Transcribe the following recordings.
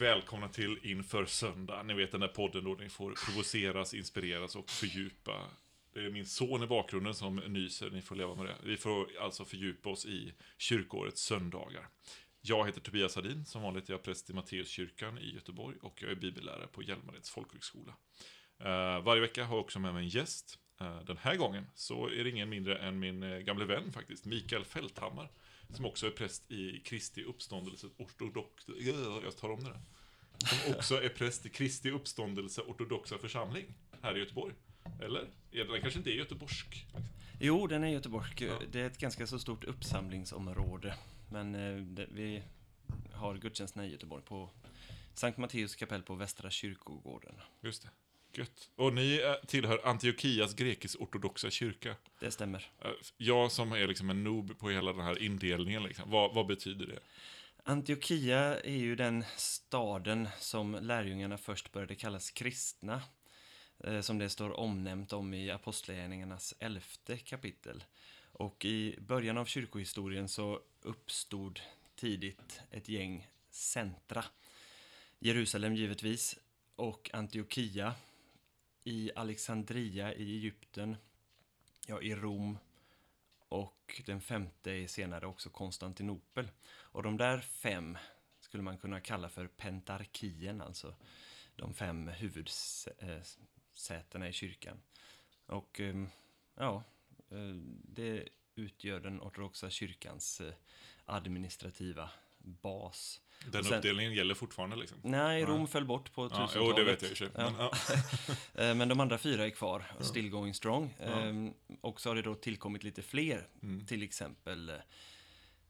välkomna till Inför Söndag. Ni vet den där podden då ni får provoceras, inspireras och fördjupa. Det är min son i bakgrunden som nyser, ni får leva med det. Vi får alltså fördjupa oss i kyrkårets söndagar. Jag heter Tobias Hadin, som vanligt är jag präst i Matteuskyrkan i Göteborg och jag är bibellärare på Hjälmareds folkhögskola. Eh, varje vecka har jag också med mig en gäst. Eh, den här gången så är det ingen mindre än min eh, gamle vän faktiskt, Mikael Fälthammar. Som också är präst i Kristi uppståndelse ortodox... Jag tar om det där. Som också är präst i Kristi uppståndelse ortodoxa församling här i Göteborg. Eller? Den kanske inte är göteborgsk? Jo, den är göteborgsk. Ja. Det är ett ganska så stort uppsamlingsområde. Men eh, det, vi har gudstjänsterna i Göteborg på Sankt Matteus kapell på Västra kyrkogården. Just det. Gött. Och ni eh, tillhör Antiochias grekisk-ortodoxa kyrka. Det stämmer. Eh, jag som är liksom en noob på hela den här indelningen, liksom. vad, vad betyder det? Antiochia är ju den staden som lärjungarna först började kallas kristna. Eh, som det står omnämnt om i Apostlagärningarnas elfte kapitel. Och i början av kyrkohistorien så uppstod tidigt ett gäng centra. Jerusalem givetvis, och Antiochia i Alexandria i Egypten, ja, i Rom och den femte är senare också Konstantinopel. Och de där fem skulle man kunna kalla för pentarkien, alltså de fem huvudsätena i kyrkan. Och ehm, ja, eh, det utgör den ortodoxa kyrkans eh, administrativa bas. Den sen, uppdelningen gäller fortfarande liksom? Nej, Rom ja. föll bort på 1000-talet. Ja, jo, det vet jag ju. Men, ja. Eh, men de andra fyra är kvar, still going strong. Ehm, och så har det då tillkommit lite fler, mm. till exempel eh,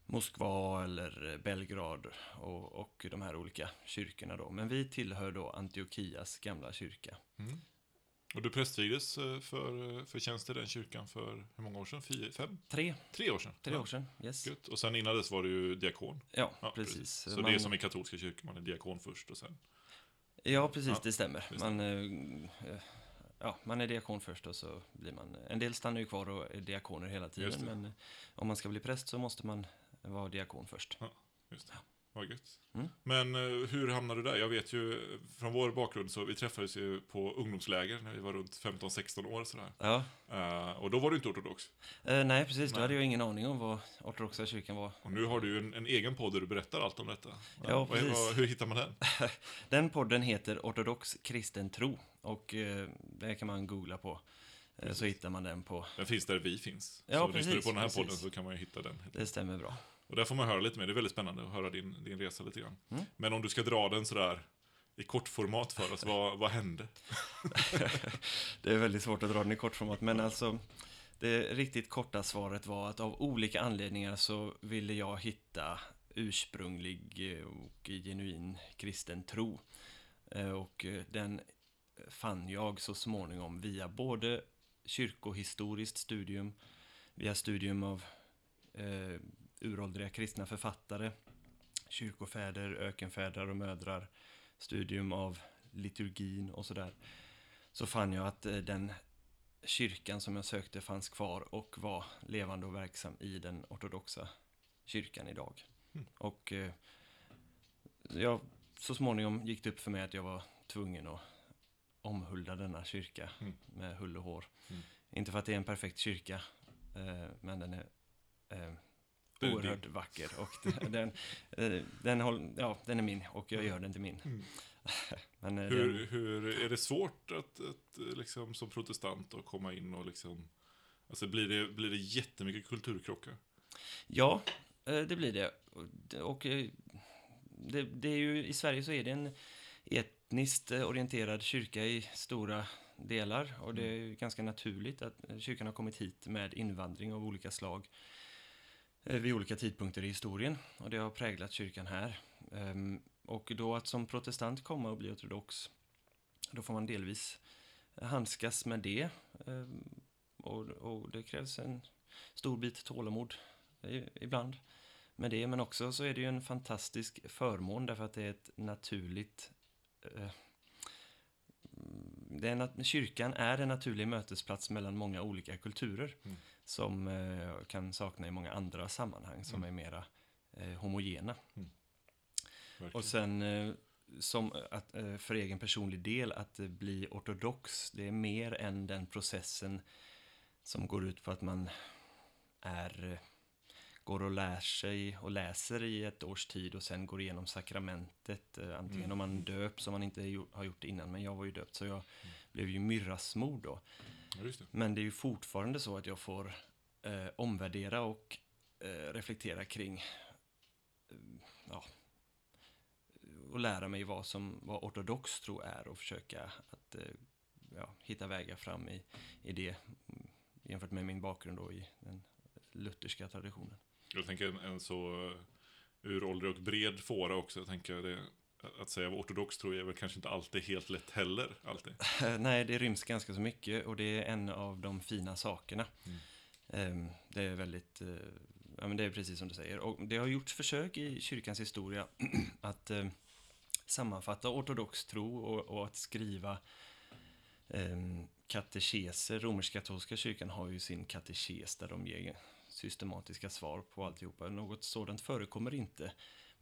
Moskva eller Belgrad och, och de här olika kyrkorna då. Men vi tillhör då Antiochias gamla kyrka. Mm. Och du prästvigdes eh, för, eh, för tjänst i den kyrkan för hur många år sedan? Fyra, fem? Tre. Tre år sedan? Tre ja. år sedan, yes. Good. Och sen innan dess var du ju diakon? Ja, ja precis. precis. Så man... det är som i katolska kyrkan, man är diakon först och sen? Ja, precis, ja, det stämmer. Man, äh, ja, man är diakon först och så blir man... En del stannar ju kvar och är diakoner hela tiden, men om man ska bli präst så måste man vara diakon först. Ja, just det. Vad gött. Mm. Men uh, hur hamnade du där? Jag vet ju från vår bakgrund så vi träffades ju på ungdomsläger när vi var runt 15-16 år sådär. Ja. Uh, och då var du inte ortodox. Uh, nej, precis. Nej. Då hade jag ingen aning om vad ortodoxa kyrkan var. Och nu har du ju en, en egen podd där du berättar allt om detta. Ja, ja precis. Vad, hur hittar man den? den podden heter Ortodox kristen tro. Och uh, det kan man googla på. Precis. Så hittar man den på... Den finns där vi finns. Ja, så precis, lyssnar du på den här precis. podden så kan man ju hitta den. Det stämmer bra. Och där får man höra lite mer, det är väldigt spännande att höra din, din resa lite grann. Mm. Men om du ska dra den sådär i kortformat för oss, vad, vad hände? det är väldigt svårt att dra den i kortformat, men alltså det riktigt korta svaret var att av olika anledningar så ville jag hitta ursprunglig och genuin kristen tro. Eh, och den fann jag så småningom via både kyrkohistoriskt studium, via studium av eh, uråldriga kristna författare, kyrkofäder, ökenfäder och mödrar, studium av liturgin och sådär, så fann jag att eh, den kyrkan som jag sökte fanns kvar och var levande och verksam i den ortodoxa kyrkan idag. Mm. Och eh, så småningom gick det upp för mig att jag var tvungen att omhulda denna kyrka mm. med hull och hår. Mm. Inte för att det är en perfekt kyrka, eh, men den är eh, oerhört vacker. Och den, den, den, håll, ja, den är min och jag gör den till min. Mm. Men, eh, hur, den... hur, är det svårt att, att liksom, som protestant att komma in och liksom... Alltså blir det, blir det jättemycket kulturkrockar? Ja, eh, det blir det. Och eh, det, det är ju, i Sverige så är det en etniskt orienterad kyrka i stora delar. Och det är mm. ganska naturligt att kyrkan har kommit hit med invandring av olika slag. Eh, vid olika tidpunkter i historien och det har präglat kyrkan här. Ehm, och då att som protestant komma och bli ortodox, då får man delvis handskas med det. Ehm, och, och det krävs en stor bit tålamod ibland med det. Men också så är det ju en fantastisk förmån därför att det är ett naturligt eh, det är, kyrkan är en naturlig mötesplats mellan många olika kulturer. Mm som eh, kan sakna i många andra sammanhang som mm. är mera eh, homogena. Mm. Och sen eh, som att, för egen personlig del att bli ortodox, det är mer än den processen som går ut på att man är, går och lär sig och läser i ett års tid och sen går igenom sakramentet. Antingen Mm. om man döps, om man inte har gjort innan, men jag var ju döpt så jag blev ju myrrasmor då. Det. Men det är ju fortfarande så att jag får eh, omvärdera och eh, reflektera kring eh, ja, och lära mig vad, som, vad ortodox tro är och försöka att eh, ja, hitta vägar fram i, i det jämfört med min bakgrund då i den lutherska traditionen. Jag tänker en, så uh, uråldrig och bred fåra också. Jag tänker det, att säga ortodox tror jag är väl kanske inte alltid helt lätt heller. Alltid. Nej, det ryms ganska så mycket och det är en av de fina sakerna. Mm. Ehm, Det är väldigt, eh, ja men det är precis som du säger. Och det har gjorts försök i kyrkans historia att eh, sammanfatta ortodox tro och, och att skriva um, katekeser. Romersk-katolska kyrkan har ju sin katekes där de ger systematiska svar på alltihopa. Något sådant förekommer inte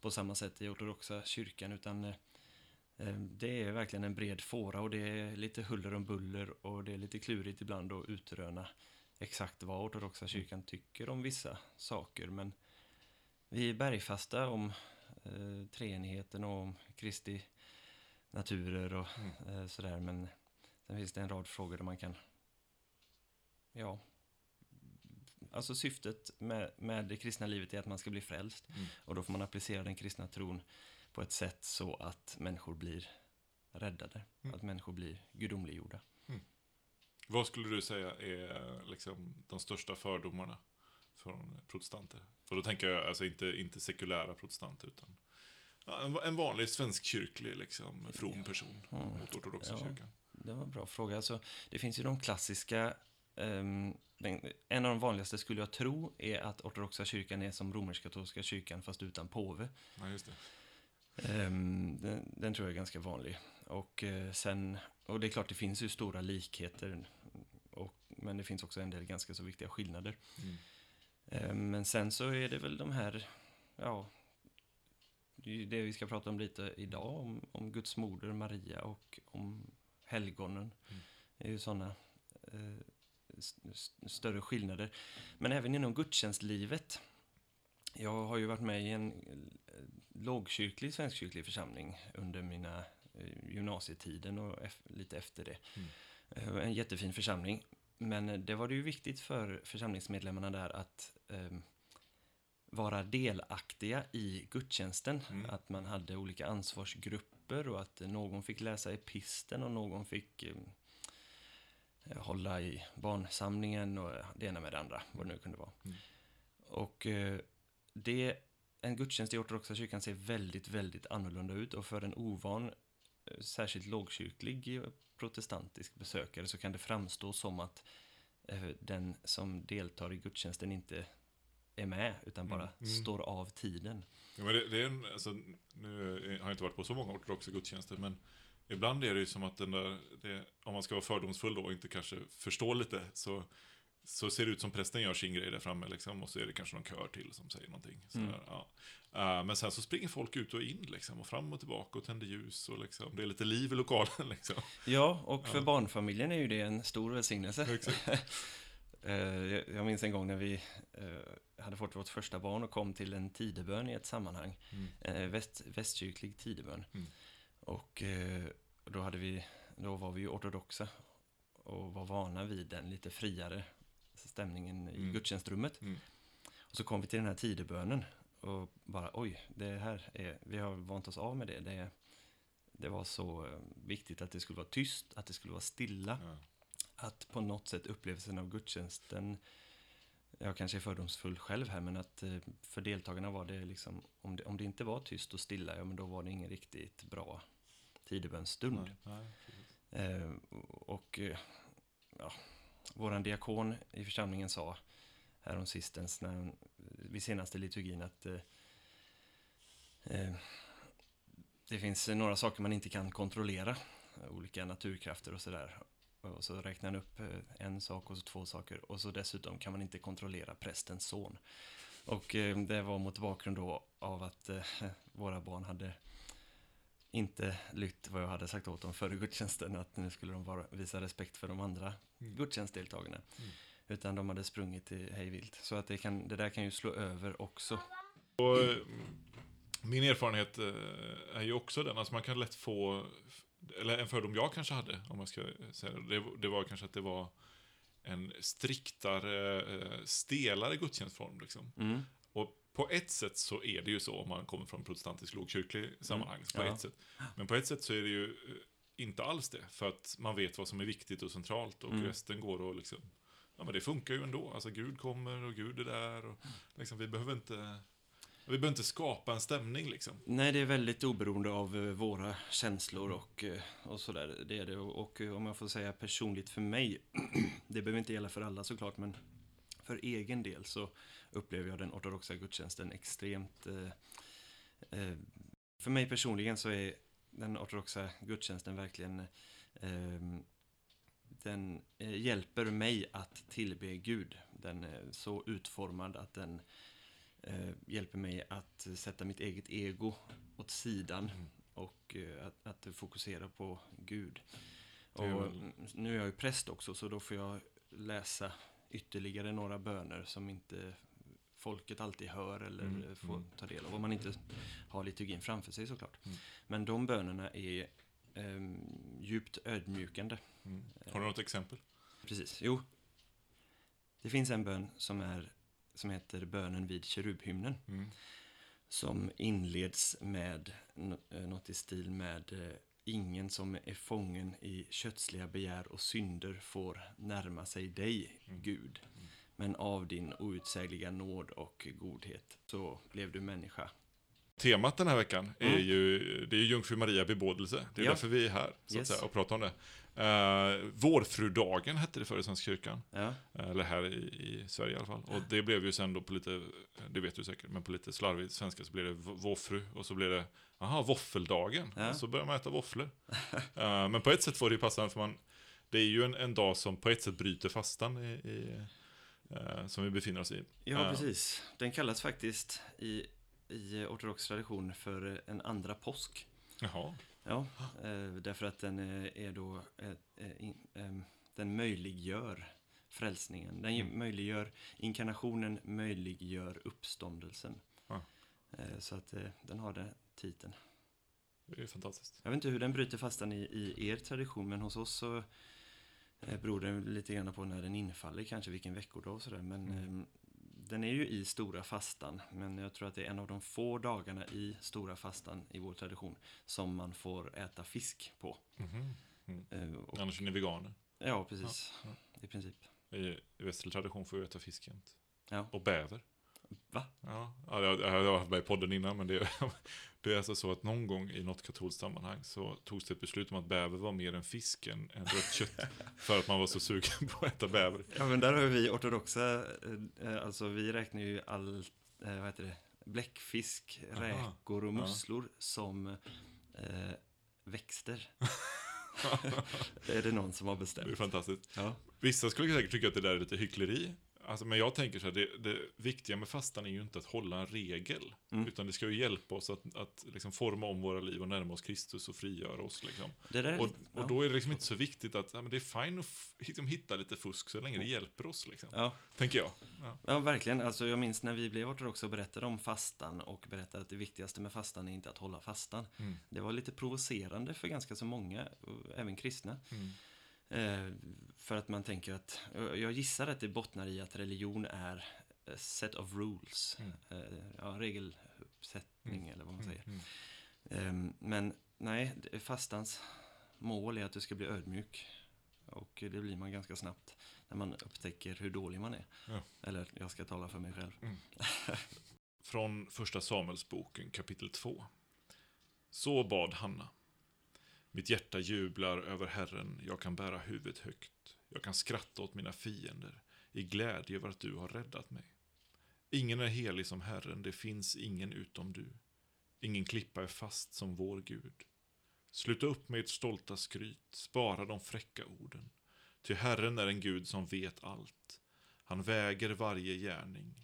på samma sätt i ortodoxa kyrkan utan eh, eh, det är verkligen en bred fåra och det är lite huller om buller och det är lite klurigt ibland att utröna exakt vad ortodoxa kyrkan tycker om vissa saker. Men vi är bergfasta om eh, treenigheten och om Kristi naturer och Mm. eh, sådär. Men sen finns det en rad frågor där man kan, ja, alltså syftet med, med det kristna livet är att man ska bli frälst. Mm. Och då får man applicera den kristna tron på ett sätt så att människor blir räddade. Mm. Att människor blir gudomliggjorda. Vad skulle du säga är liksom, de största fördomarna från protestanter? Och då tänker jag alltså inte, inte sekulära protestanter utan ja, en vanlig svenskkyrklig liksom, from person Mm. mot ortodoxa Ja. kyrkan. Det var en bra fråga. Alltså, det finns ju de klassiska, ehm, den, en av de vanligaste skulle jag tro är att ortodoxa kyrkan är som romersk-katolska kyrkan fast utan påve. Ja, just det. Ehm, den, den tror jag är ganska vanlig. Och eh, sen, och det är klart det finns ju stora likheter. Och, men det finns också en del ganska så viktiga skillnader. Mm. Ehm, men sen så är det väl de här, ja, det vi ska prata om lite idag, om, om Guds moder Maria och om helgonen. Mm. Det är ju sådana eh, st- st- större skillnader. Men även inom gudstjänstlivet. Jag har ju varit med i en eh, lågkyrklig svenskkyrklig församling under mina eh, gymnasietiden och lite efter det. Mm. Eh, En jättefin församling. Men det var det ju viktigt för församlingsmedlemmarna där att eh, vara delaktiga i gudstjänsten. Mm. Att man hade olika ansvarsgrupper och att någon fick läsa episten och någon fick eh, hålla i barnsamlingen och det ena med det andra, vad det nu kunde vara. Mm. Och eh, det, en gudstjänst i ortodoxa kyrkan ser väldigt, väldigt annorlunda ut och för en ovan, eh, särskilt lågkyrklig eh, protestantisk besökare så kan det framstå som att eh, den som deltar i gudstjänsten inte är med utan bara Mm, mm. står av tiden. Ja, men det, det är en, alltså, nu har jag inte varit på så många ortodoxa gudstjänster, men ibland är det ju som att den där, det, om man ska vara fördomsfull då och inte kanske förstå lite, så, så ser det ut som prästen gör sin grej där framme, liksom, och så är det kanske någon kör till som säger någonting. Sådär, Mm. ja. Eh, men sen så springer folk ut och in, liksom, och fram och tillbaka och tänder ljus, och liksom, det är lite liv i lokalen. Liksom. Ja, och för Ja. barnfamiljen är ju det en stor välsignelse. Eh, jag jag minns en gång när vi eh, hade fått vårt första barn och kom till en tidebön i ett sammanhang. Mm. Väst, västkyrklig tidebön. Mm. Och eh, då, hade vi, då var vi ju ortodoxa och var vana vid den lite friare stämningen i Mm. gudstjänstrummet. Mm. Och så kom vi till den här tidebönen och bara oj, det här är, vi har vant oss av med det. Det, det var så eh, viktigt att det skulle vara tyst, att det skulle vara stilla Ja. att på något sätt upplevelsen av gudstjänsten, jag kanske är fördomsfull själv här, men att eh, för deltagarna var det liksom, om det, om det inte var tyst och stilla, ja men då var det ingen riktigt bra tidebönsstund. Eh, och eh, ja, våran diakon i församlingen sa härom sistens, när vid senaste liturgin, att eh, eh, det finns några saker man inte kan kontrollera, olika naturkrafter och sådär. Och så räknar han upp eh, en sak och så två saker. Och så dessutom kan man inte kontrollera prästens son. Och eh, det var mot bakgrund då av att eh, våra barn hade inte lytt vad jag hade sagt åt dem före gudstjänsten, att nu skulle de bara visa respekt för de andra Mm. gudstjänstdeltagarna. Mm. Utan de hade sprungit i hejvilt. Så att det, kan, det där kan ju slå över också. Och, min erfarenhet är ju också den, alltså man kan lätt få, eller en fördom jag kanske hade, om jag ska säga det, det, var kanske att det var en striktare, eh, stelare gudstjänstform. Liksom. Mm. Och på ett sätt så är det ju så om man kommer från protestantisk lågkyrklig sammanhang. På Mm. Ja. ett sätt. Men på ett sätt så är det ju eh, inte alls det. För att man vet vad som är viktigt och centralt och Mm. resten går och liksom, ja men det funkar ju ändå. Alltså Gud kommer och Gud är där och liksom vi behöver inte, vi behöver inte skapa en stämning liksom. Nej, det är väldigt oberoende av eh, våra känslor och, eh, och sådär. Det är det. Och, eh, om jag får säga personligt för mig, det behöver inte gälla för alla såklart, men för egen del så upplever jag den ortodoxa gudstjänsten extremt... Eh, eh, för mig personligen så är den ortodoxa gudstjänsten verkligen... Eh, den eh, hjälper mig att tillbe Gud. Den är så utformad att den eh, hjälper mig att sätta mitt eget ego åt sidan Mm. och eh, att, att fokusera på Gud. Och nu är jag ju präst också, så då får jag läsa ytterligare några böner som inte folket alltid hör eller Mm, eh, får mm. ta del av. Om man inte har liturgin framför sig såklart. Mm. Men de bönerna är ehm, djupt ödmjukande. Mm. Har du något exempel? Precis, jo. Det finns en bön som, är, som heter bönen vid kerubhymnen. Mm. Som inleds med eh, något i stil med eh, Ingen som är fången i kötsliga begär och synder får närma sig dig, Mm. Gud. Mm. Men av din outsägliga nåd och godhet så blev du människa. Temat den här veckan är Mm. ju, det är ju Jungfru Maria bebådelse. Det är Ja. därför vi är här, så Yes. att säga, och pratar om det. Uh, Vårfrudagen hette det förr i Svenska kyrkan. Ja, Eh, Eller här i, i Sverige i alla fall. Och det blev ju sen då på lite, det vet du säkert, men på lite slarvigt svenska så blev det v- våffru. Och så blev det, aha, våffeldagen. Ja. Och så började man äta våfflor. Eh, men på ett sätt var det ju passande för man, det är ju en, en dag som på ett sätt bryter fastan i, i, som vi befinner oss i. ja Ja. precis. Den kallas faktiskt i, i ortodox tradition för en andra påsk. Jaha. Ja, eh, därför att den eh, är då, eh, eh, in, eh, den möjliggör frälsningen. Den Mm. möjliggör, inkarnationen möjliggör uppståndelsen. Ja. Så att den har den titeln. Det är fantastiskt. Jag vet inte hur den bryter fastan i, i er tradition, men hos oss så beror det lite grann på när den infaller, kanske vilken veckodag och sådär. Men Mm. Den är ju i stora fastan, men jag tror att det är en av de få dagarna i stora fastan i vår tradition som man får äta fisk på. Mhm. Eh, och, Annars är ni veganer. ja, precis. Ja, I princip. I, västerlig tradition får vi äta fisk jämt. Ja. Och bäver. Va? Ja, ja, jag, jag har varit med i podden innan, men det, det är alltså så att någon gång i något katolskt sammanhang så togs det ett beslut om att bäver var mer än fisk än, än rött kött. för att man var så sugen på att äta bäver. Ja, men där har vi ortodoxa, eh, alltså vi räknar ju all, eh, vad heter det, bläckfisk, Aha. räkor och Ja. musslor som eh, växter. det är det någon som har Det är bestämt. fantastiskt. Ja. Vissa skulle säkert tycka att det där är lite hyckleri. Alltså, men jag tänker så här, det, det viktiga med fastan är ju inte att hålla en regel. Mm. Utan det ska ju hjälpa oss att, att liksom forma om våra liv och närma oss Kristus och frigöra oss. Liksom. Där är Och, lite- och ja. då är det liksom inte så viktigt att ja, men det är fine att liksom, hitta lite fusk så länge det hjälper oss. Liksom. Ja, Tänker jag. Ja. ja, verkligen. Alltså, jag minns när vi blev ortodoxa och berättade om fastan och berättade att det viktigaste med fastan är inte att hålla fastan. Mm. Det var lite provocerande för ganska så många, även kristna. Mm. Eh, för att man tänker att, jag gissar att det bottnar i att religion är a set of rules. Mm. Eh, ja, regeluppsättning Mm. eller vad man säger. Mm. Eh, men nej, fastans mål är att du ska bli ödmjuk. Och det blir man ganska snabbt när man upptäcker hur dålig man är. Ja. Eller, jag ska tala för mig själv. Från första Samuelsboken kapitel 2. Så bad Hanna. Mitt hjärta jublar över Herren, jag kan bära huvudet högt. Jag kan skratta åt mina fiender, i glädje över att du har räddat mig. Ingen är helig som Herren, det finns ingen utom du. Ingen klippa är fast som vår Gud. Sluta upp med ert stolta skryt, spara de fräcka orden. Ty Herren är en Gud som vet allt. Han väger varje gärning.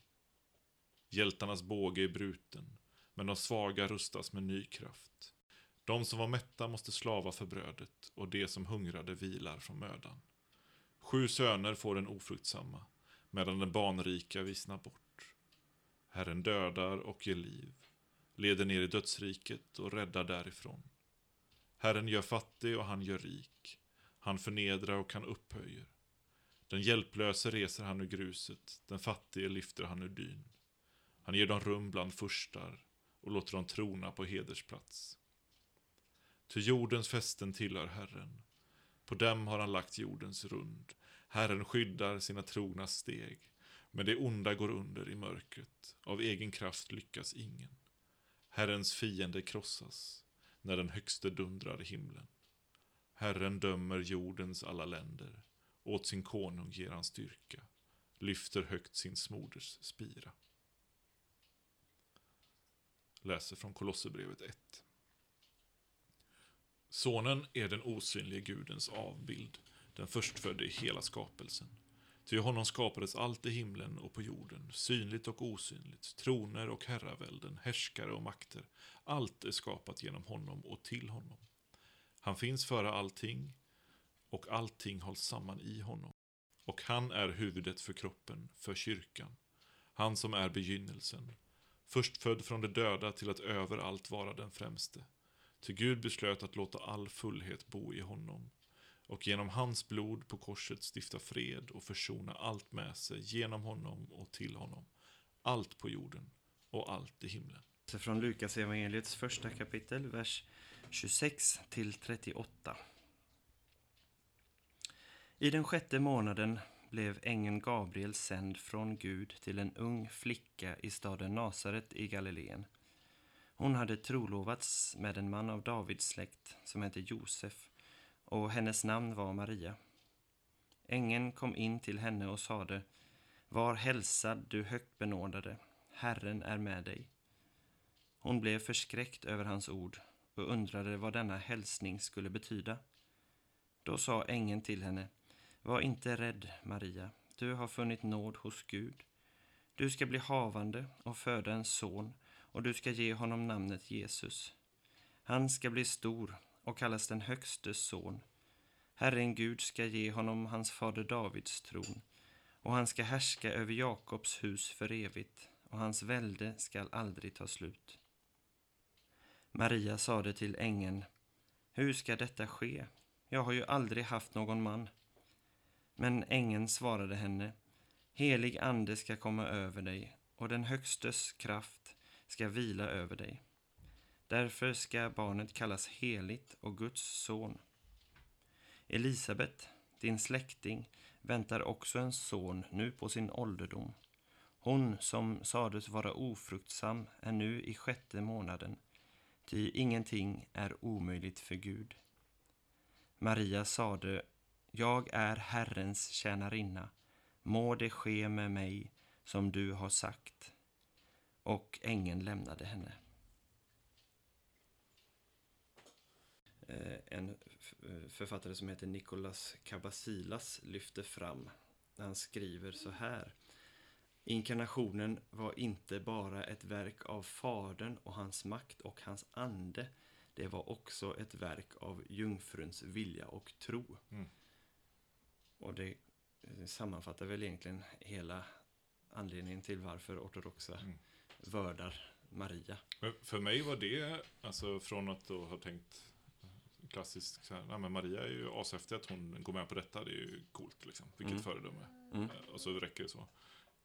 Hjältarnas båge är bruten, men de svaga rustas med ny kraft. De som var mätta måste slava för brödet, och de som hungrade vilar från mödan. Sju söner får den ofruktsamma, medan den barnrika vissnar bort. Herren dödar och ger liv, leder ner i dödsriket och räddar därifrån. Herren gör fattig och han gör rik. Han förnedrar och han upphöjer. Den hjälplöse reser han ur gruset, den fattige lyfter han ur dyn. Han ger dem rum bland furstar och låter dem trona på hedersplats. Ty jordens fästen tillhör Herren. På dem har han lagt jordens rund. Herren skyddar sina trogna steg. Men det onda går under i mörkret. Av egen kraft lyckas ingen. Herrens fiende krossas när den högste dundrar i himlen. Herren dömer jordens alla länder. Åt sin konung ger han styrka. Lyfter högt sin smoders spira. Läser från Kolosserbrevet 1. Sonen är den osynlige Gudens avbild, den förstfödde i hela skapelsen. Ty honom skapades allt i himlen och på jorden, synligt och osynligt, troner och herravälden, härskare och makter. Allt är skapat genom honom och till honom. Han finns före allting, och allting hålls samman i honom. Och han är huvudet för kroppen, för kyrkan. Han som är begynnelsen, förstfödd från de döda till att överallt vara den främste. Till Gud beslöt att låta all fullhet bo i honom och genom hans blod på korset stifta fred och försona allt med sig genom honom och till honom. Allt på jorden och allt i himlen. Från Lukas evangeliets första kapitel, vers 26 till 38. I den sjätte månaden blev ängeln Gabriel sänd från Gud till en ung flicka i staden Nasaret i Galileen. Hon hade trolovats med en man av Davids släkt som hette Josef och hennes namn var Maria. Ängeln kom in till henne och sade Var hälsad, du högt benådade, Herren är med dig. Hon blev förskräckt över hans ord och undrade vad denna hälsning skulle betyda. Då sa ängeln till henne Var inte rädd, Maria, du har funnit nåd hos Gud. Du ska bli havande och föda en son och du ska ge honom namnet Jesus. Han ska bli stor och kallas den högstes son. Herren Gud ska ge honom hans fader Davids tron och han ska härska över Jakobs hus för evigt och hans välde skall aldrig ta slut. Maria sade till ängeln, hur ska detta ske? Jag har ju aldrig haft någon man. Men ängeln svarade henne, helig ande ska komma över dig och den högstes kraft ska vila över dig. Därför ska barnet kallas heligt och Guds son. Elisabet, din släkting, väntar också en son nu på sin ålderdom. Hon som sades vara ofruktsam är nu i sjätte månaden, ty ingenting är omöjligt för Gud. Maria sade, jag är Herrens tjänarinna, må det ske med mig som du har sagt. Och ängeln lämnade henne. Eh, en författare som heter Nikolas Kabasilas lyfter fram. Han skriver så här. Inkarnationen var inte bara ett verk av Fadern och hans makt och hans ande. Det var också ett verk av jungfruns vilja och tro. Mm. Och det sammanfattar väl egentligen hela anledningen till varför ortodoxa mm. Vördar Maria. För mig var det, alltså från att då ha tänkt klassiskt, så här, nej, men Maria är ju ashäftig att hon går med på detta, det är ju coolt liksom. Vilket mm. föredöme. Mm. Eh, och så räcker det så.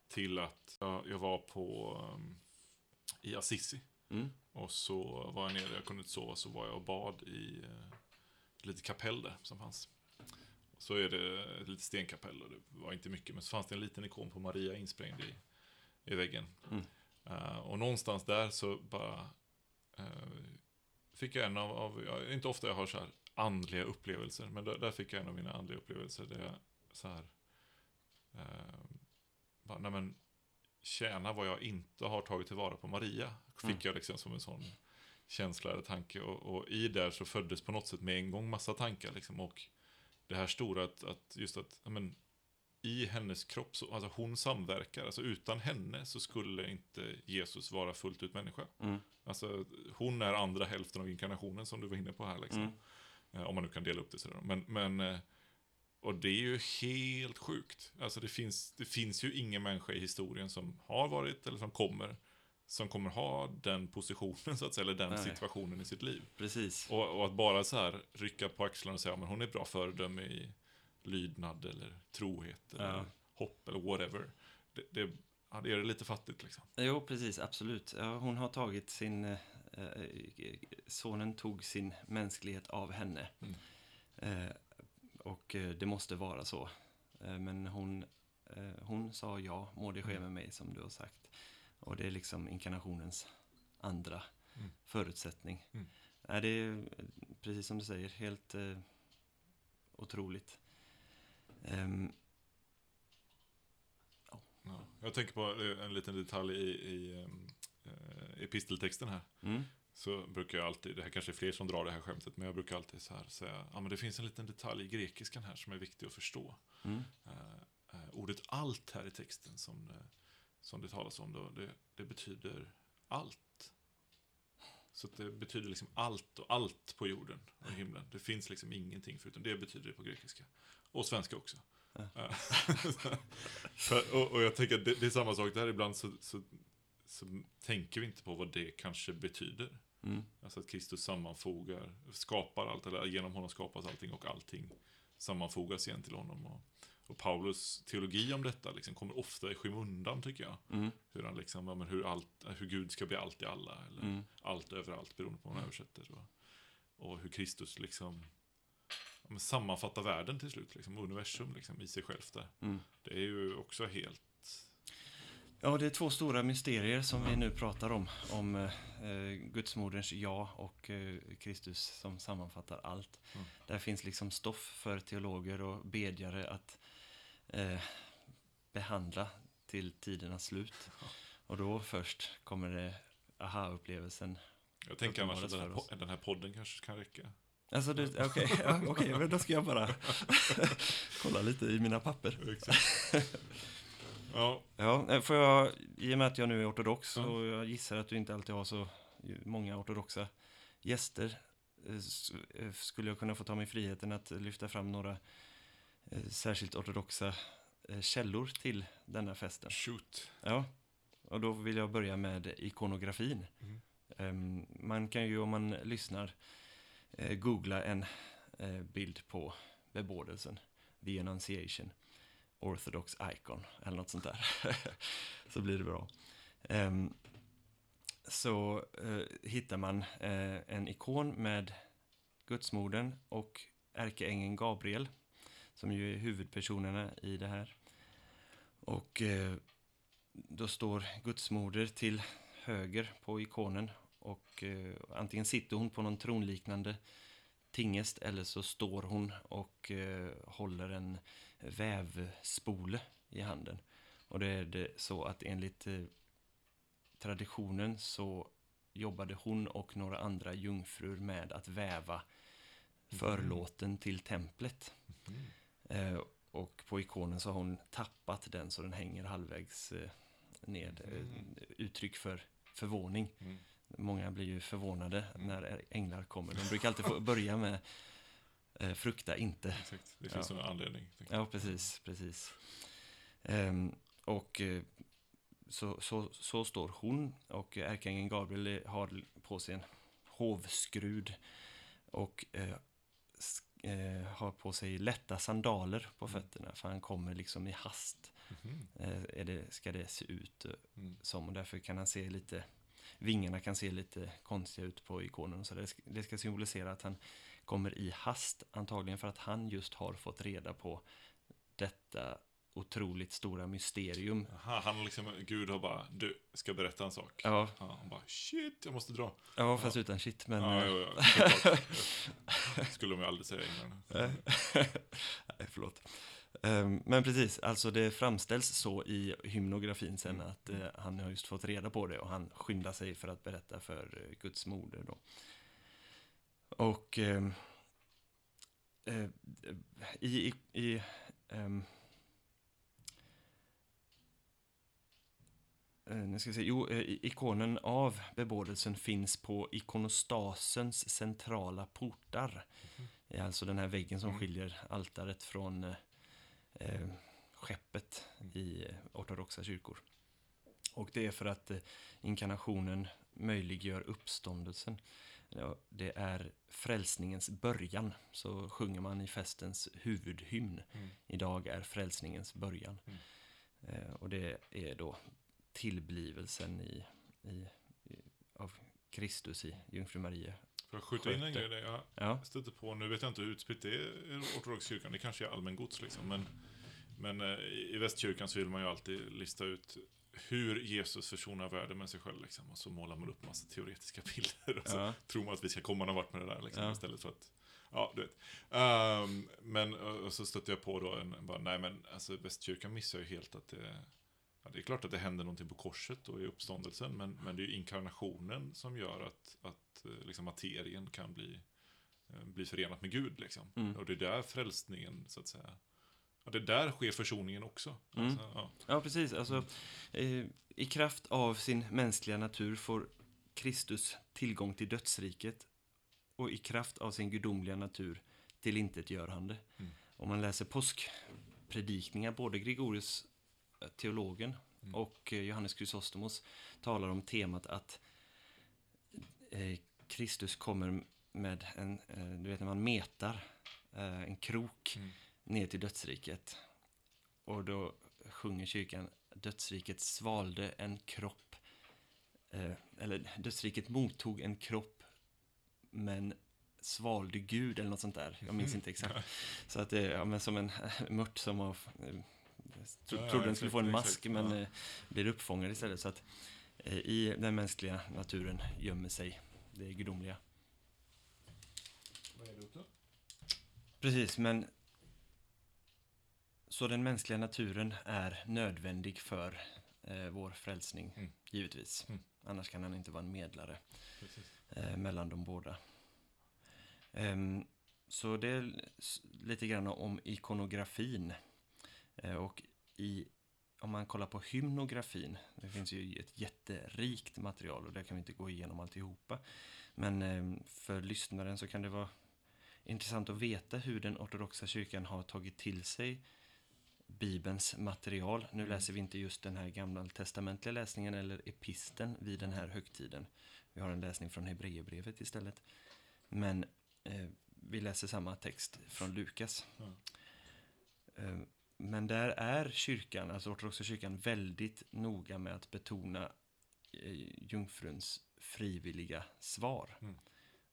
Till att ja, jag var på, um, i Assisi. Mm. Och så var jag nere, jag kunde inte sova, så var jag och bad i uh, lite kapell där som fanns. Så är det ett litet stenkapell och det var inte mycket, men så fanns det en liten ikon på Maria insprängd i, i väggen. Mm. Uh, och någonstans där så bara uh, fick jag en av, av ja, inte ofta jag har så här andliga upplevelser, men där, där, fick jag en av mina andliga upplevelser där jag så här, uh, bara, nej men, tjäna vad jag inte har tagit tillvara på Maria, fick mm. jag liksom som en sån känsla eller tanke. Och, och, i där så föddes på något sätt med en gång massa tankar liksom. Och det här stora att, att just att, men, i hennes kropp, så, alltså hon samverkar. Alltså utan henne så skulle inte Jesus vara fullt ut människa. Mm. Alltså hon är andra hälften av inkarnationen som du var inne på här liksom. Mm. Eh, Om man nu kan dela upp det sådär. Men, men eh, och det är ju helt sjukt. Alltså det finns, det finns ju ingen människa i historien som har varit eller som kommer som kommer ha den positionen så att säga, eller den Nej. situationen i sitt liv. Precis. Och, och att bara så här rycka på axlarna och säga att hon är ett bra föredöme i lydnad eller trohet eller Ja. hopp eller whatever. Det, det, ja, det gör det lite fattigt liksom. Jo, precis, absolut. Ja, hon har tagit sin... Eh, eh, sonen tog sin mänsklighet av henne. Mm. Eh, och eh, det måste vara så. Eh, men hon, eh, hon sa ja, må det ske Mm. med mig, som du har sagt. Och det är liksom inkarnationens andra Mm. förutsättning. Mm. Ja, det är, precis som du säger, helt eh, Ehm, Ja. Jag tänker på eh, en liten detalj i, i eh, episteltexten här. mm, Så brukar jag alltid, det här kanske är fler som drar det här skämtet, men jag brukar alltid så här säga, ja men det finns en liten detalj i grekiskan här som är viktig att förstå. mm, Eh, eh, ordet allt här i texten som, det- som det talas om då, det, det betyder allt. Så det betyder liksom allt och allt på jorden och i himlen. Det finns liksom ingenting förutom det betyder det på grekiska. Och svenska också. Ja. För, och, och jag tänker att det, det är samma sak där, ibland så, så, så tänker vi inte på vad det kanske betyder. mm, Alltså att Kristus sammanfogar, skapar allt, eller genom honom skapas allting och allting sammanfogas igen till honom. Och, och Paulus teologi om detta liksom kommer ofta i skymundan tycker jag. mm, Hur, han liksom, ja, men hur, allt, hur Gud ska bli allt i alla, eller mm. allt överallt beroende på hur man översätter. Och, och hur Kristus liksom ja, sammanfattar världen till slut, liksom, universum liksom, i sig självt där. Mm. Det är ju också helt... Ja, det är två stora mysterier som vi nu pratar om. Om eh, Gudsmoderns ja och eh, Kristus som sammanfattar allt. Mm. Där finns liksom stoff för teologer och bedjare att eh, behandla till tidernas slut. Och då först kommer det aha-upplevelsen. Jag tänker annars att den här, den här podden kanske kan räcka. Alltså, okej, ja, okej, men då ska jag bara kolla lite i mina papper. Ja, Ja, eh, får jag, i och med att jag nu är ortodox Ja. och jag gissar att du inte alltid har så många ortodoxa gäster eh, eh, skulle jag kunna få ta mig friheten att lyfta fram några särskilt ortodoxa källor till denna festen. shoot. Ja, och då vill jag börja med ikonografin. Mm. Ehm, man kan ju om man lyssnar Eh, googla en eh, bild på bebådelsen, The Annunciation, Orthodox Icon eller något sånt där. så blir det bra. Ehm, så eh, hittar man eh, en ikon med Gudsmodern och ärkeängeln Gabriel som ju är huvudpersonerna i det här. Och eh, då står Gudsmoder till höger på ikonen och eh, antingen sitter hon på någon tronliknande tingest eller så står hon och eh, håller en vävspole i handen. Och det är det så att enligt eh, traditionen så jobbade hon och några andra jungfrur med att väva förlåten till templet. Mm. Eh, och på ikonen så har hon tappat den så den hänger halvvägs eh, ned. Eh, Mm. uttryck för förvåning. Mm. Många blir ju förvånade Mm. när änglar kommer. De brukar alltid få börja med eh, frukta inte. Exakt, det finns Ja. en anledning. Ja, precis, precis. Ehm, och eh, så, så, så står hon och ärkeängeln Gabriel har på sig en hovskrud och eh, eh, har på sig lätta sandaler på Mm. fötterna för han kommer liksom i hast. Mhm. Eh, är det, ska det se ut eh, Mm. som och därför kan han se lite vingarna kan se lite konstiga ut på ikonen så det ska, det ska symbolisera att han kommer i hast antagligen för att han just har fått reda på detta otroligt stora mysterium. Aha, han liksom, Gud har bara, du, ska jag berätta en sak? Ja, Ja, han bara, shit, jag måste dra. ja fast utan shit men ja, eh, ja, ja, skulle de ju aldrig säga änglarna. Nej, förlåt. Ehm, men precis, alltså det framställs så i hymnografin sen mm. att eh, han har just fått reda på det och han skyndar sig för att berätta för eh, Guds moder då. Och ehm, eh, i, i, ehm, eh, nu ska jag se, jo, eh, ikonen av bebådelsen finns på ikonostasens centrala portar. Mm. Alltså den här väggen som mm. skiljer altaret från eh, skeppet i ortodoxa kyrkor. Och det är för att eh, inkarnationen möjliggör uppståndelsen. Ja, det är frälsningens början, så sjunger man i festens huvudhymn. Mm. Idag är frälsningens början. Mm. Eh, och det är då tillblivelsen i, i, i, av Kristus i Jungfru Maria. Får jag skjuta in en grej där? Jag Ja, stöter på, nu vet jag inte hur utspritt det är i ortodox kyrkan, det kanske är allmängods liksom, men, men eh, i västkyrkan så vill man ju alltid lista ut hur Jesus försonar världen med sig själv liksom, och så målar man upp massa teoretiska bilder. Och så ja, tror man att vi ska komma någon vart med det där liksom, Ja. istället för att Ja, du vet. Ehm, men och så stötte jag på då en, bara, nej men alltså västkyrkan missar ju helt att det, ja, det är klart att det händer någonting på korset och i uppståndelsen, men, men det är ju inkarnationen som gör att, att eh, liksom, materien kan bli, eh, bli förenat med Gud liksom. Mm. Och det är där frälsningen, så att säga, ja, det är där sker försoningen också. Mm. Alltså, ja. ja, precis. Alltså, eh, I kraft av sin mänskliga natur får Kristus tillgång till dödsriket och i kraft av sin gudomliga natur till intetgörande. Mm. Om man läser påskpredikningar, både Gregorius, teologen, Mm. och eh, Johannes Chrysostomos talar om temat att eh, Kristus kommer med en, eh, du vet när man metar eh, en krok Mm. ner till dödsriket. Och då sjunger kyrkan dödsriket svalde en kropp. Eh, eller dödsriket mottog en kropp men svalde Gud eller något sånt där. Jag minns inte exakt. Så att det är ja, men som en mört som har, eh, tro, Ja, ja, trodde den skulle få en mask exakt. men Ja. eh, blir uppfångad istället. Så att eh, i den mänskliga naturen gömmer sig det gudomliga. Vad är det uppe? Precis, men så den mänskliga naturen är nödvändig för eh, vår frälsning, Mm. givetvis. Mm. Annars kan han inte vara en medlare eh, mellan de båda. Ehm, så det är lite grann om ikonografin. Eh, och i, om man kollar på hymnografin, det finns ju ett jätterikt material och där kan vi inte gå igenom alltihopa. Men ehm, för lyssnaren så kan det vara intressant att veta hur den ortodoxa kyrkan har tagit till sig Bibelns material. Nu Mm. läser vi inte just den här gamla testamentliga läsningen eller episten vid den här högtiden. Vi har en läsning från Hebreerbrevet istället. Men eh, vi läser samma text från Lukas. Ja. Eh, men där är kyrkan, alltså ortodoxa kyrkan, väldigt noga med att betona eh, jungfruns frivilliga svar. Mm.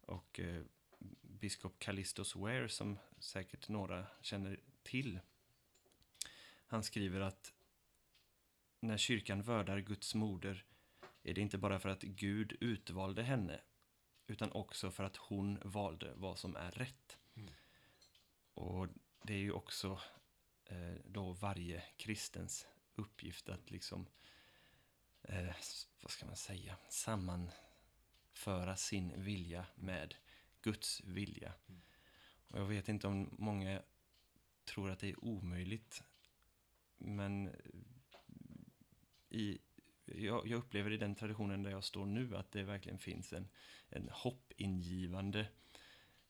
Och eh, biskop Callistus Ware, som säkert några känner till, han skriver att när kyrkan värdar Guds moder är det inte bara för att Gud utvalde henne, utan också för att hon valde vad som är rätt. Mm. Och det är ju också Eh, då varje kristens uppgift att liksom, eh, vad ska man säga, sammanföra sin vilja med Guds vilja. Mm. Och jag vet inte om många tror att det är omöjligt, men eh, i, jag, jag upplever i den traditionen där jag står nu att det verkligen finns en, en hoppingivande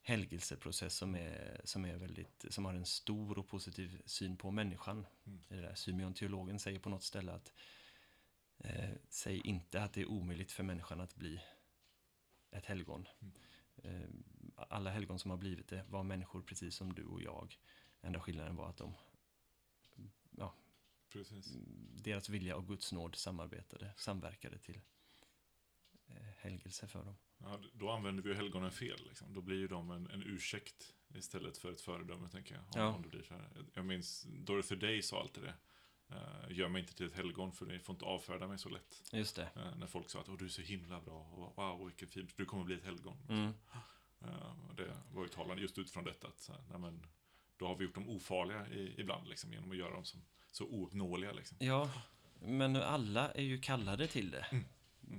helgelseprocess som, är, som, är väldigt, som har en stor och positiv syn på människan. Mm. Det där Symeon teologen säger på något ställe att eh, säg inte att det är omöjligt för människan att bli ett helgon. Mm. Eh, alla helgon som har blivit det var människor precis som du och jag. Enda skillnaden var att de, ja, Precis. deras vilja och Guds nåd samarbetade, samverkade till eh, helgelse för dem. Ja, då använder vi helgonen fel. Liksom. Då blir ju de en, en ursäkt istället för ett föredöme, tänker jag. Om, Ja. blir så här. Jag minns Dorothy Day sa alltid det. Uh, gör mig inte till ett helgon för ni får inte avfärda mig så lätt. Just det. Eh, när folk sa att Åh, du är så himla bra och wow, vilken fin, du kommer bli ett helgon. Mm. Och det var ju talande just utifrån detta att så här, nej, men, då har vi gjort dem ofarliga i, ibland liksom, genom att göra dem som, så ouppnåeliga. Liksom. Ja, men alla är ju kallade till det. Mm.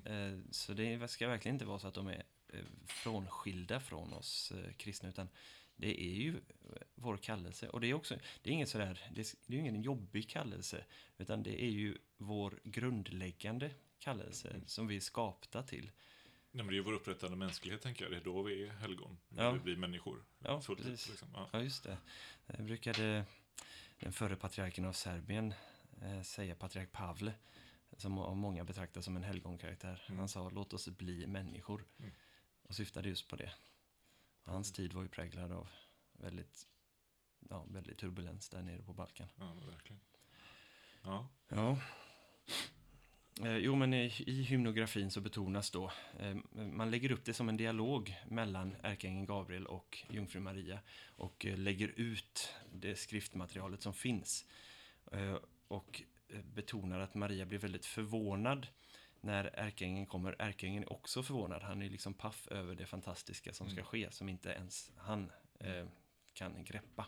Eh, Så det ska verkligen inte vara så att de är eh, frånskilda från oss eh, kristna, utan det är ju vår kallelse. Och det är också, det är inget sådär, det är, det ingen jobbig kallelse, utan det är ju vår grundläggande kallelse Mm. som vi är skapta till. Nej, men det är ju vår upprättande mänsklighet, tänker jag. Det är då vi är helgon. När Ja. vi blir människor. Ja, fullt precis. liksom. ja. Ja, just det. Jag brukade den förre patriarken av Serbien eh, säga, patriark Pavle, som av många betraktas som en helgonkaraktär. Mm. Han sa, låt oss bli människor. Mm. Och syftade just på det. Och hans tid var ju präglad av väldigt, ja, väldigt turbulens där nere på Balkan. ja, verkligen. Ja, Ja. Eh, jo, men i, i hymnografin så betonas då, eh, man lägger upp det som en dialog mellan ärkeängeln Gabriel och jungfru Maria och eh, lägger ut det skriftmaterialet som finns. Och betonar att Maria blir väldigt förvånad när ärkeängeln kommer. Ärkeängeln är också förvånad, han är liksom paff över det fantastiska som ska Mm. ske, som inte ens han eh, kan greppa.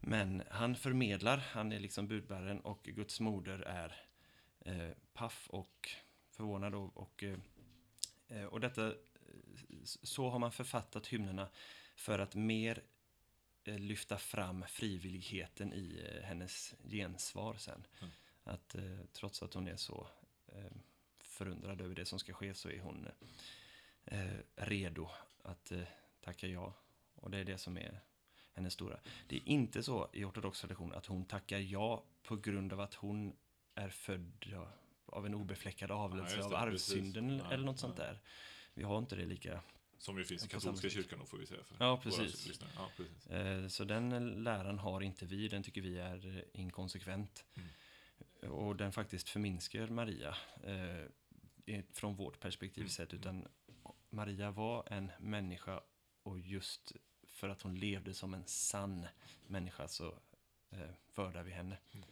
Men han förmedlar, han är liksom budbäraren och Guds moder är eh, paff och förvånad. Och, och, eh, eh, och detta, så har man författat hymnerna för att mer eh, lyfta fram frivilligheten i eh, hennes gensvar sen. Mm. Att eh, trots att hon är så eh, förundrad över det som ska ske så är hon eh, redo att eh, tacka ja. Och det är det som är hennes stora. Det är inte så i ortodox tradition att hon tackar ja på grund av att hon är född ja, av en obefläckad avlelse just av arvsynden. Ja, eller något sånt ja. där. Vi har inte det lika. som ju finns i katolska kyrkan då, får vi säga. För Ja, precis. Ja, precis. Eh, så den läran har inte vi, den tycker vi är eh, inkonsekvent. Mm. Och den faktiskt förminskar Maria eh, från vårt perspektiv Mm. sett. Utan Maria var en människa och just för att hon levde som en sann människa så eh, vördar vi henne. Mm.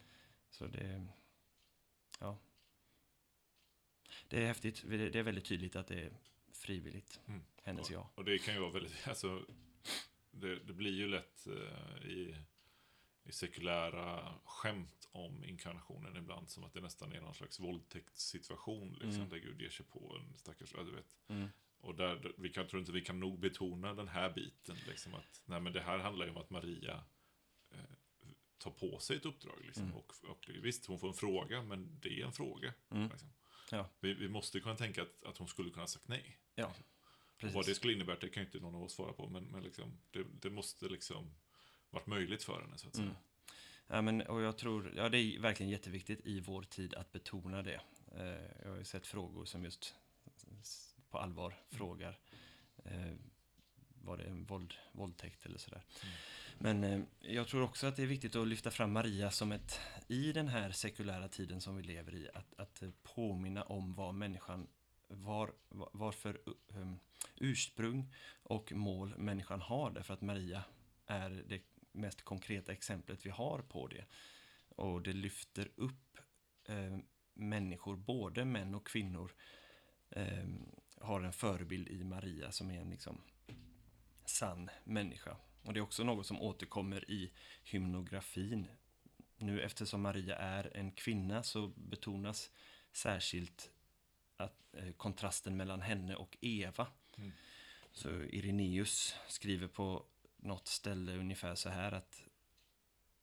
Så det, ja. Det är häftigt. Det är väldigt tydligt att det är frivilligt, Mm. hennes ja. Och det kan ju vara väldigt, alltså, det, det blir ju lätt eh, i sekulära skämt om inkarnationen ibland som att det nästan är någon slags våldtäktssituation liksom, Mm. där Gud ger sig på en stackars, ja, du vet. Mm. Och där, vi kan, tror inte vi kan nog betona den här biten, liksom att, nej men det här handlar ju om att Maria eh, tar på sig ett uppdrag, liksom. Mm. Och, och visst, hon får en fråga, men det är en fråga. Mm. Liksom. Ja. Vi, vi måste kunna tänka att, att hon skulle kunna ha sagt nej. Ja, precis. vad det skulle innebära, det kan ju inte någon av oss svara på, men, men liksom, det, det måste liksom varit möjligt för henne, så att säga. Mm. Ja, men, och jag tror, ja, det är verkligen jätteviktigt i vår tid att betona det. Eh, jag har ju sett frågor som just på allvar frågar eh, var det en våld, våldtäkt eller sådär. Mm. Men eh, jag tror också att det är viktigt att lyfta fram Maria som ett, i den här sekulära tiden som vi lever i, att, att eh, påminna om vad människan, var, var- varför um, ursprung och mål människan har. Därför att Maria är det mest konkreta exemplet vi har på det. Och det lyfter upp eh, människor, både män och kvinnor, eh, har en förebild i Maria som är en liksom sann människa. Och det är också något som återkommer i hymnografin. Nu eftersom Maria är en kvinna så betonas särskilt att, eh, kontrasten mellan henne och Eva. Mm. Så Irenaeus skriver på något ställe ungefär så här att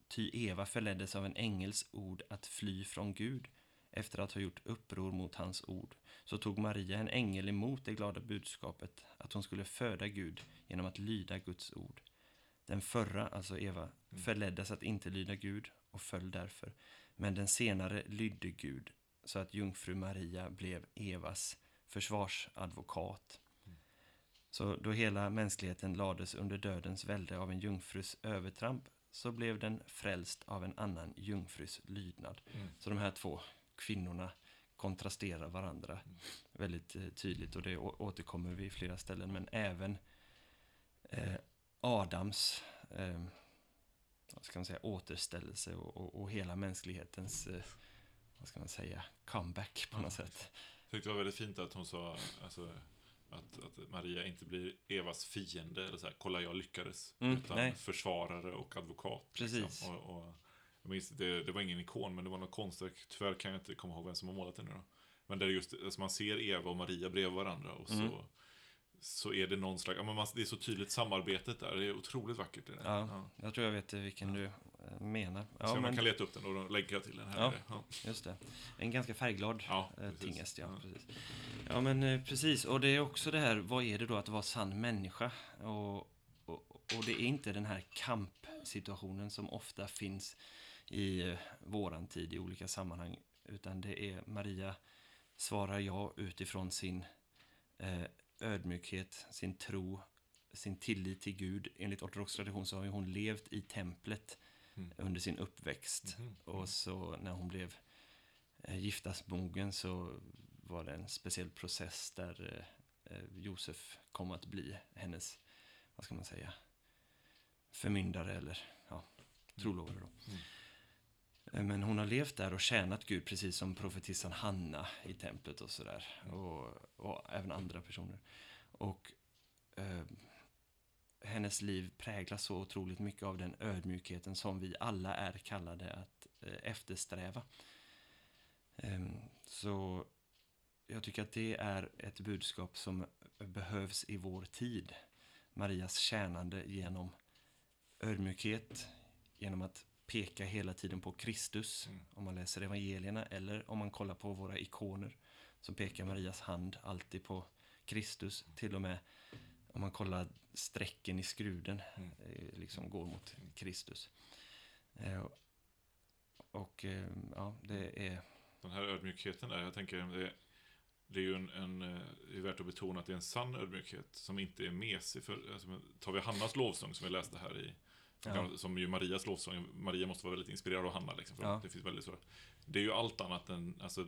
Ty Eva förleddes av en ängels ord att fly från Gud efter att ha gjort uppror mot hans ord. Så tog Maria en ängel emot det glada budskapet att hon skulle föda Gud genom att lyda Guds ord. Den förra, alltså Eva, Mm. förleddes att inte lyda Gud och föll därför. Men den senare lydde Gud så att jungfru Maria blev Evas försvarsadvokat. Så då hela mänskligheten lades under dödens välde av en jungfrus övertramp så blev den frälst av en annan jungfrus lydnad. Mm. Så de här två kvinnorna kontrasterar varandra Mm. väldigt eh, tydligt och det återkommer vi i flera ställen. Men även eh, Adams eh, vad ska man säga, återställelse och, och, och hela mänsklighetens eh, vad ska man säga, comeback på något sätt. Jag tyckte det var väldigt fint att hon sa alltså, att, att Maria inte blir Evas fiende, eller så här, kolla jag lyckades. Mm, utan nej. försvarare och advokat. Precis. Liksom. Och, och, jag minns, det, det var ingen ikon, men det var något konstverk. Tyvärr kan jag inte komma ihåg vem som har målat det nu då. Men där just, alltså man ser Eva och Maria bredvid varandra och så Mm. så är det någon slags, ja, men man, det är så tydligt samarbetet där, det är otroligt vackert. Det där. Ja. Jag tror jag vet vilken du eh, menar. Ja, så men, man kan leta upp den och länka till den här. Ja. Ja. Just det. En ganska färgglad Ja, eh, tingest, ja. Ja. Precis. Ja, men eh, precis. Och det är också det här, vad är det då att vara sann människa? Och, och, och det är inte den här kampsituationen som ofta finns i eh, våran tid i olika sammanhang. Utan det är Maria svarar ja utifrån sin eh, ödmjukhet, sin tro, sin tillit till Gud. Enligt ortodox tradition så har ju hon levt i templet Mm. under sin uppväxt. Mhm. Och så när hon blev eh, giftasmogen så var det en speciell process där eh, eh, Josef kom att bli hennes, vad ska man säga, förmyndare eller ja, trolovare då. Mm. Men hon har levt där och tjänat Gud precis som profetissan Hanna i templet och sådär. Mm. Och, och även andra personer. Och eh, hennes liv präglas så otroligt mycket av den ödmjukheten som vi alla är kallade att eh, eftersträva. Ehm, så jag tycker att det är ett budskap som behövs i vår tid. Marias tjänande genom ödmjukhet, genom att peka hela tiden på Kristus. Mm. Om man läser evangelierna eller om man kollar på våra ikoner så pekar Marias hand alltid på Kristus. Till och med om man kollar strecken i skruden Mm. eh, liksom går mot Kristus. Eh, och eh, ja, det är... Den här ödmjukheten där, jag tänker, det, det är ju en, en, eh, det är värt att betona att det är en sann ödmjukhet som inte är mesig. För, alltså, tar vi Hannas lovsång som vi läste här i, Ja. som ju Marias lovsång, Maria måste vara väldigt inspirerad av Hanna liksom, för Ja. det finns väldigt så. Det är ju allt annat än, alltså,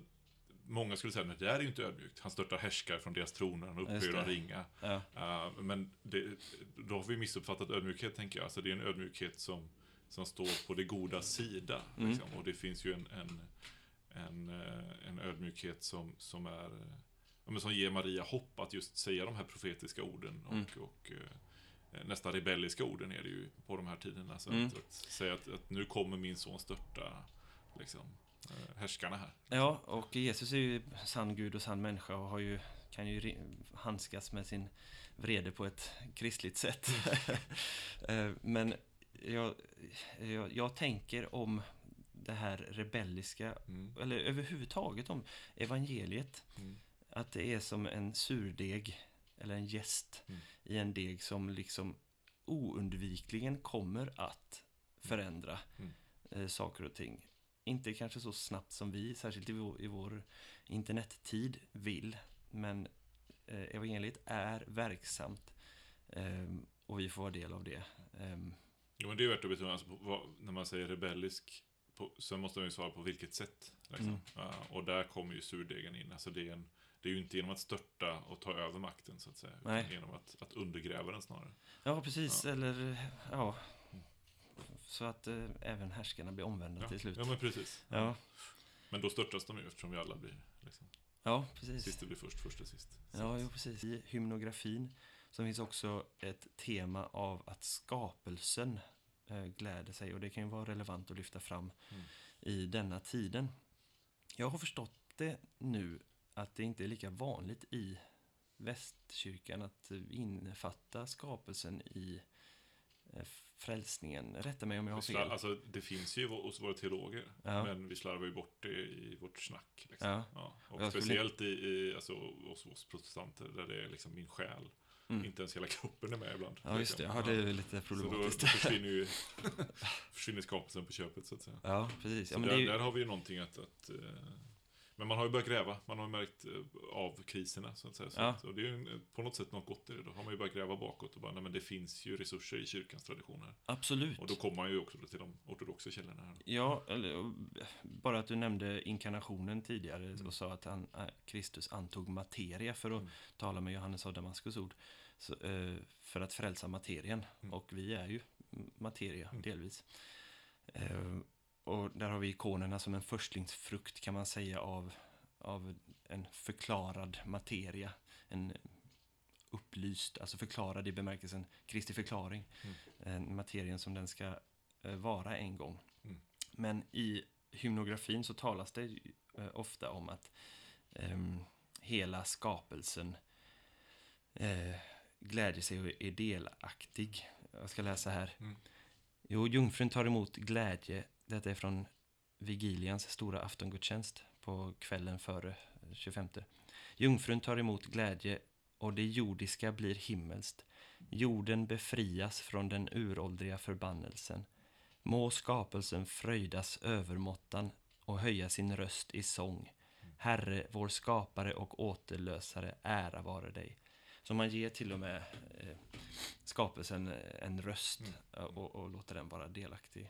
många skulle säga att det där är ju inte ödmjukt. Han störtar härskar från deras troner, han upphöjer och ringa. Ja, Uh, men det, då har vi missuppfattat ödmjukhet, tänker jag. Alltså, det är en ödmjukhet som, som står på det goda sida. Mm. Liksom. Och det finns ju en, en, en, eh, en ödmjukhet som, som, är, men som ger Maria hopp att just säga de här profetiska orden. Och, Mm. och eh, nästan rebelliska orden är det ju på de här tiderna. Så Mm. att, att säga att, att nu kommer min son störta liksom, härskarna här. ja, och Jesus är ju sann Gud och sann människa och har ju, kan ju handskas med sin vrede på ett kristligt sätt. Eh, Men jag, jag, jag tänker om det här rebelliska, Mm. eller överhuvudtaget om evangeliet. Mm. Att det är som en surdeg, eller en gäst, Mm. i en deg som liksom oundvikligen kommer att förändra Mm. eh, saker och ting. Inte kanske så snabbt som vi, särskilt i vår, i vår internettid, vill. Men eh, evangeliet är verksamt ehm, och vi får vara del av det. Ehm, Jo, men det är värt att betona, alltså, vad, när man säger rebellisk, på, så måste man ju svara på vilket sätt. Liksom. Mm. Ja, och där kommer ju surdegen in. Alltså, det, är en, det är ju inte genom att störta och ta över makten, så att säga. Utan Nej. genom att, att undergräva den snarare. ja, precis. Ja. Eller, ja. Så att eh, även härskarna blir omvända Ja, till slut. ja men precis. Ja, Men då störtas de ju eftersom vi alla blir, liksom, ja precis. sist blir först, först är sist. Ja, jo, precis. I hymnografin så finns också ett tema av att skapelsen eh, gläder sig och det kan ju vara relevant att lyfta fram Mm. i denna tiden. Jag har förstått det nu att det inte är lika vanligt i västkyrkan att innefatta skapelsen i eh, frälsningen. Rätta mig om jag har fel. Alltså, det finns ju hos våra teologer, Ja. men vi slarvar ju bort det i vårt snack. Liksom. Ja. Och Jag skulle- speciellt i, i alltså, hos oss protestanter, där det är liksom min själ. Mm. Inte ens hela kroppen är med ibland. Ja, just det. Ja, det är lite Så då problematiskt. försvinner ju försvinner skapelsen på köpet, så att säga. Ja, precis. Ja, Så men där, ju... där har vi ju någonting att... att eh, men man har ju börjat gräva, man har ju märkt eh, av kriserna, så att säga. Så, Ja. så det är ju en- på något sätt något gott i det. Då har man ju börjat gräva bakåt och bara, nej men det finns ju resurser i kyrkans traditioner. Absolut. Och då kommer man ju också till de ortodoxa källorna här. Ja, eller, och bara att du nämnde inkarnationen tidigare Mm. och sa att han, äh, Kristus antog materia för att Mm. tala med Johannes av Damaskus ord. Så, eh, för att frälsa materien. Mm. Och vi är ju materia, Mm. delvis. Eh, och där har vi ikonerna som en förstlingsfrukt kan man säga av, av en förklarad materia. En upplyst, alltså förklarad i bemärkelsen Kristi förklaring. Mm. En materien som den ska eh, vara en gång. Mm. Men i hymnografin så talas det eh, ofta om att ehm, hela skapelsen eh, glädjer sig och är delaktig. Jag ska läsa här. Mm. Jo, jungfrun tar emot glädje. Detta är från Vigilians stora aftongudstjänst på kvällen före 25. Jungfrun tar emot glädje och det jordiska blir himmelskt. Jorden befrias från den uråldriga förbannelsen. Må skapelsen fröjdas övermåttan och höja sin röst i sång. Herre, vår skapare och återlösare, ära vare dig. Så man ger till och med eh, skapelsen en röst Mm. och, och låter den vara delaktig.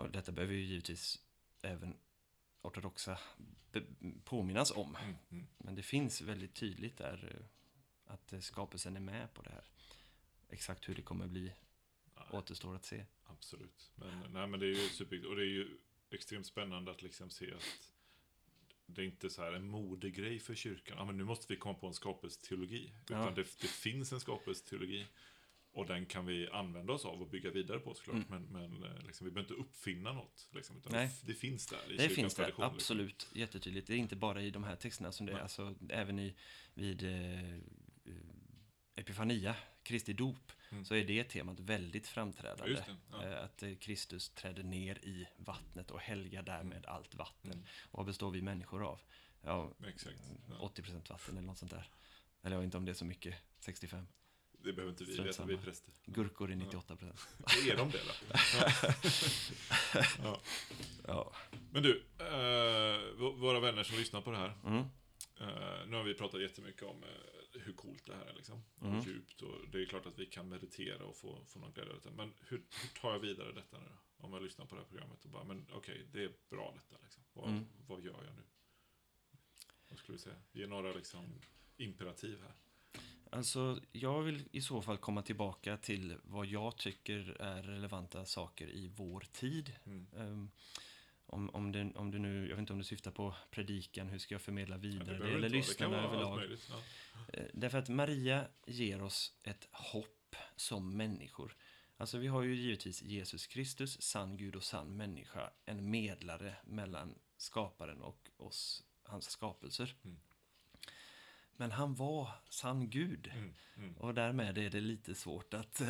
Och detta behöver ju givetvis även ortodoxa påminnas om. Mm, mm. Men det finns väldigt tydligt där eh, att eh, skapelsen är med på det här. Exakt hur det kommer bli Nej, återstår att se. absolut. Men, nej, men det är ju superviktigt. Och det är ju extremt spännande att liksom se att det är inte så här en modegrej för kyrkan. Ja, men nu måste vi komma på en skapelsesteologi. Utan Ja. det, det finns en skapelsesteologi. Och den kan vi använda oss av och bygga vidare på såklart. Mm. Men, men eh, liksom, vi behöver inte uppfinna något. Liksom, utan Nej. det, finns där i Det finns tradition, liksom. absolut. Jättetydligt. Det är inte bara i de här texterna som det är, Nej. alltså även i, vid eh, Epifania, Kristi dop, Mm. så är det temat väldigt framträdande. Ja. Eh, Att eh, Kristus träder ner i vattnet och helgar därmed allt vatten. Mm. Och vad består vi människor av? Ja, Exakt. Ja. 80% vatten eller något sånt där. Eller jag vet inte om det är så mycket, 65. Det behöver inte vi Strunt veta, vi är präster. Gurkor är 98%. Är de det då? Ja. ja. Ja. Men du, eh, våra vänner som lyssnar på det här. Mm. Eh, nu har vi pratat jättemycket om eh, hur coolt det här är liksom. Mm. Och djupt. Och det är klart att vi kan meditera och få, få någon glädje av detta. Men hur, hur tar jag vidare detta nu då? Om jag lyssnar på det här programmet och bara, men okej, det är bra detta liksom. Vad, Mm. vad gör jag nu? Vad skulle du säga? Ge några liksom imperativ här. Alltså, jag vill i så fall komma tillbaka till vad jag tycker är relevanta saker i vår tid. Mm. Ehm, om, om, det, om du nu, jag vet inte om du syftar på predikan, hur ska jag förmedla Ja, vidare det, behöver eller lyssnarna det överlag. Ja. Eh, Därför att Maria ger oss ett hopp som människor. Alltså vi har ju givetvis Jesus Kristus, sann Gud och sann människa, en medlare mellan skaparen och oss, hans skapelser. Mm. Men han var sann Gud. Mm. Mm. Och därmed är det lite svårt att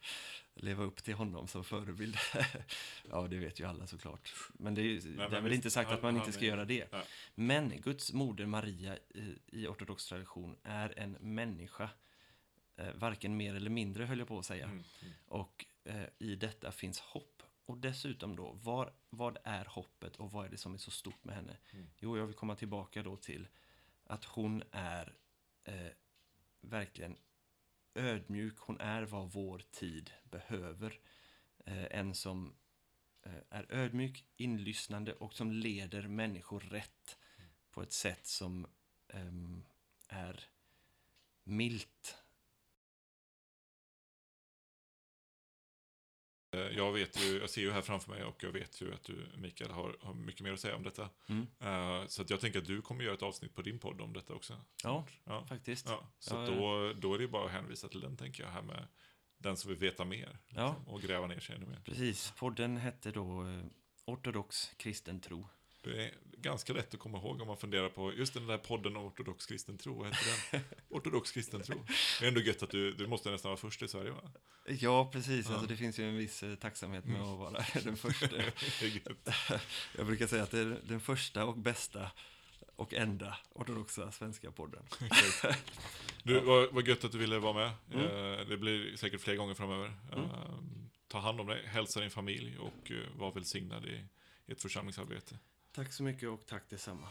leva upp till honom som förebild. ja, det vet ju alla såklart. Men det är men därmed inte sagt att man inte ska göra det. Ja. Men Guds moder Maria i, i ortodox tradition är en människa. Eh, varken mer eller mindre höll jag på att säga. Mm. Mm. Och eh, i detta finns hopp. Och dessutom då, var, vad är hoppet och vad är det som är så stort med henne? Mm. Jo, jag vill komma tillbaka då till att hon är eh, verkligen ödmjuk. Hon är vad vår tid behöver. Eh, en som eh, är ödmjuk, inlyssnande och som leder människor rätt på ett sätt som ehm, är milt. Jag vet ju, jag ser ju här framför mig och jag vet ju att du, Mikael, har, har mycket mer att säga om detta. Mm. Eh, så jag tänker att du kommer göra ett avsnitt på din podd om detta också. Ja, Ja, faktiskt. ja. Så Ja, då, då är det bara att hänvisa till den, tänker jag, här med den som vill veta mer. Liksom. Och gräva ner sig ännu mer. Precis. Podden hette då eh, Ortodox kristen tro. Det är ganska lätt att komma ihåg om man funderar på just den där podden om ortodox kristen tro. Vad heter den? Ortodox kristen tro. Det är ändå gött att du, du måste nästan vara först i Sverige, va? Ja, precis. Ja. Alltså, det finns ju en viss eh, tacksamhet med Mm. att vara den första. Jag brukar säga att det är den första och bästa och enda ortodoxa svenska podden. Du, vad, vad gött att du ville vara med. Mm. Eh, Det blir säkert fler gånger framöver. Mm. Eh, Ta hand om dig, hälsa din familj och var välsignad i i ett församlingsarbete. Tack så mycket och tack detsamma.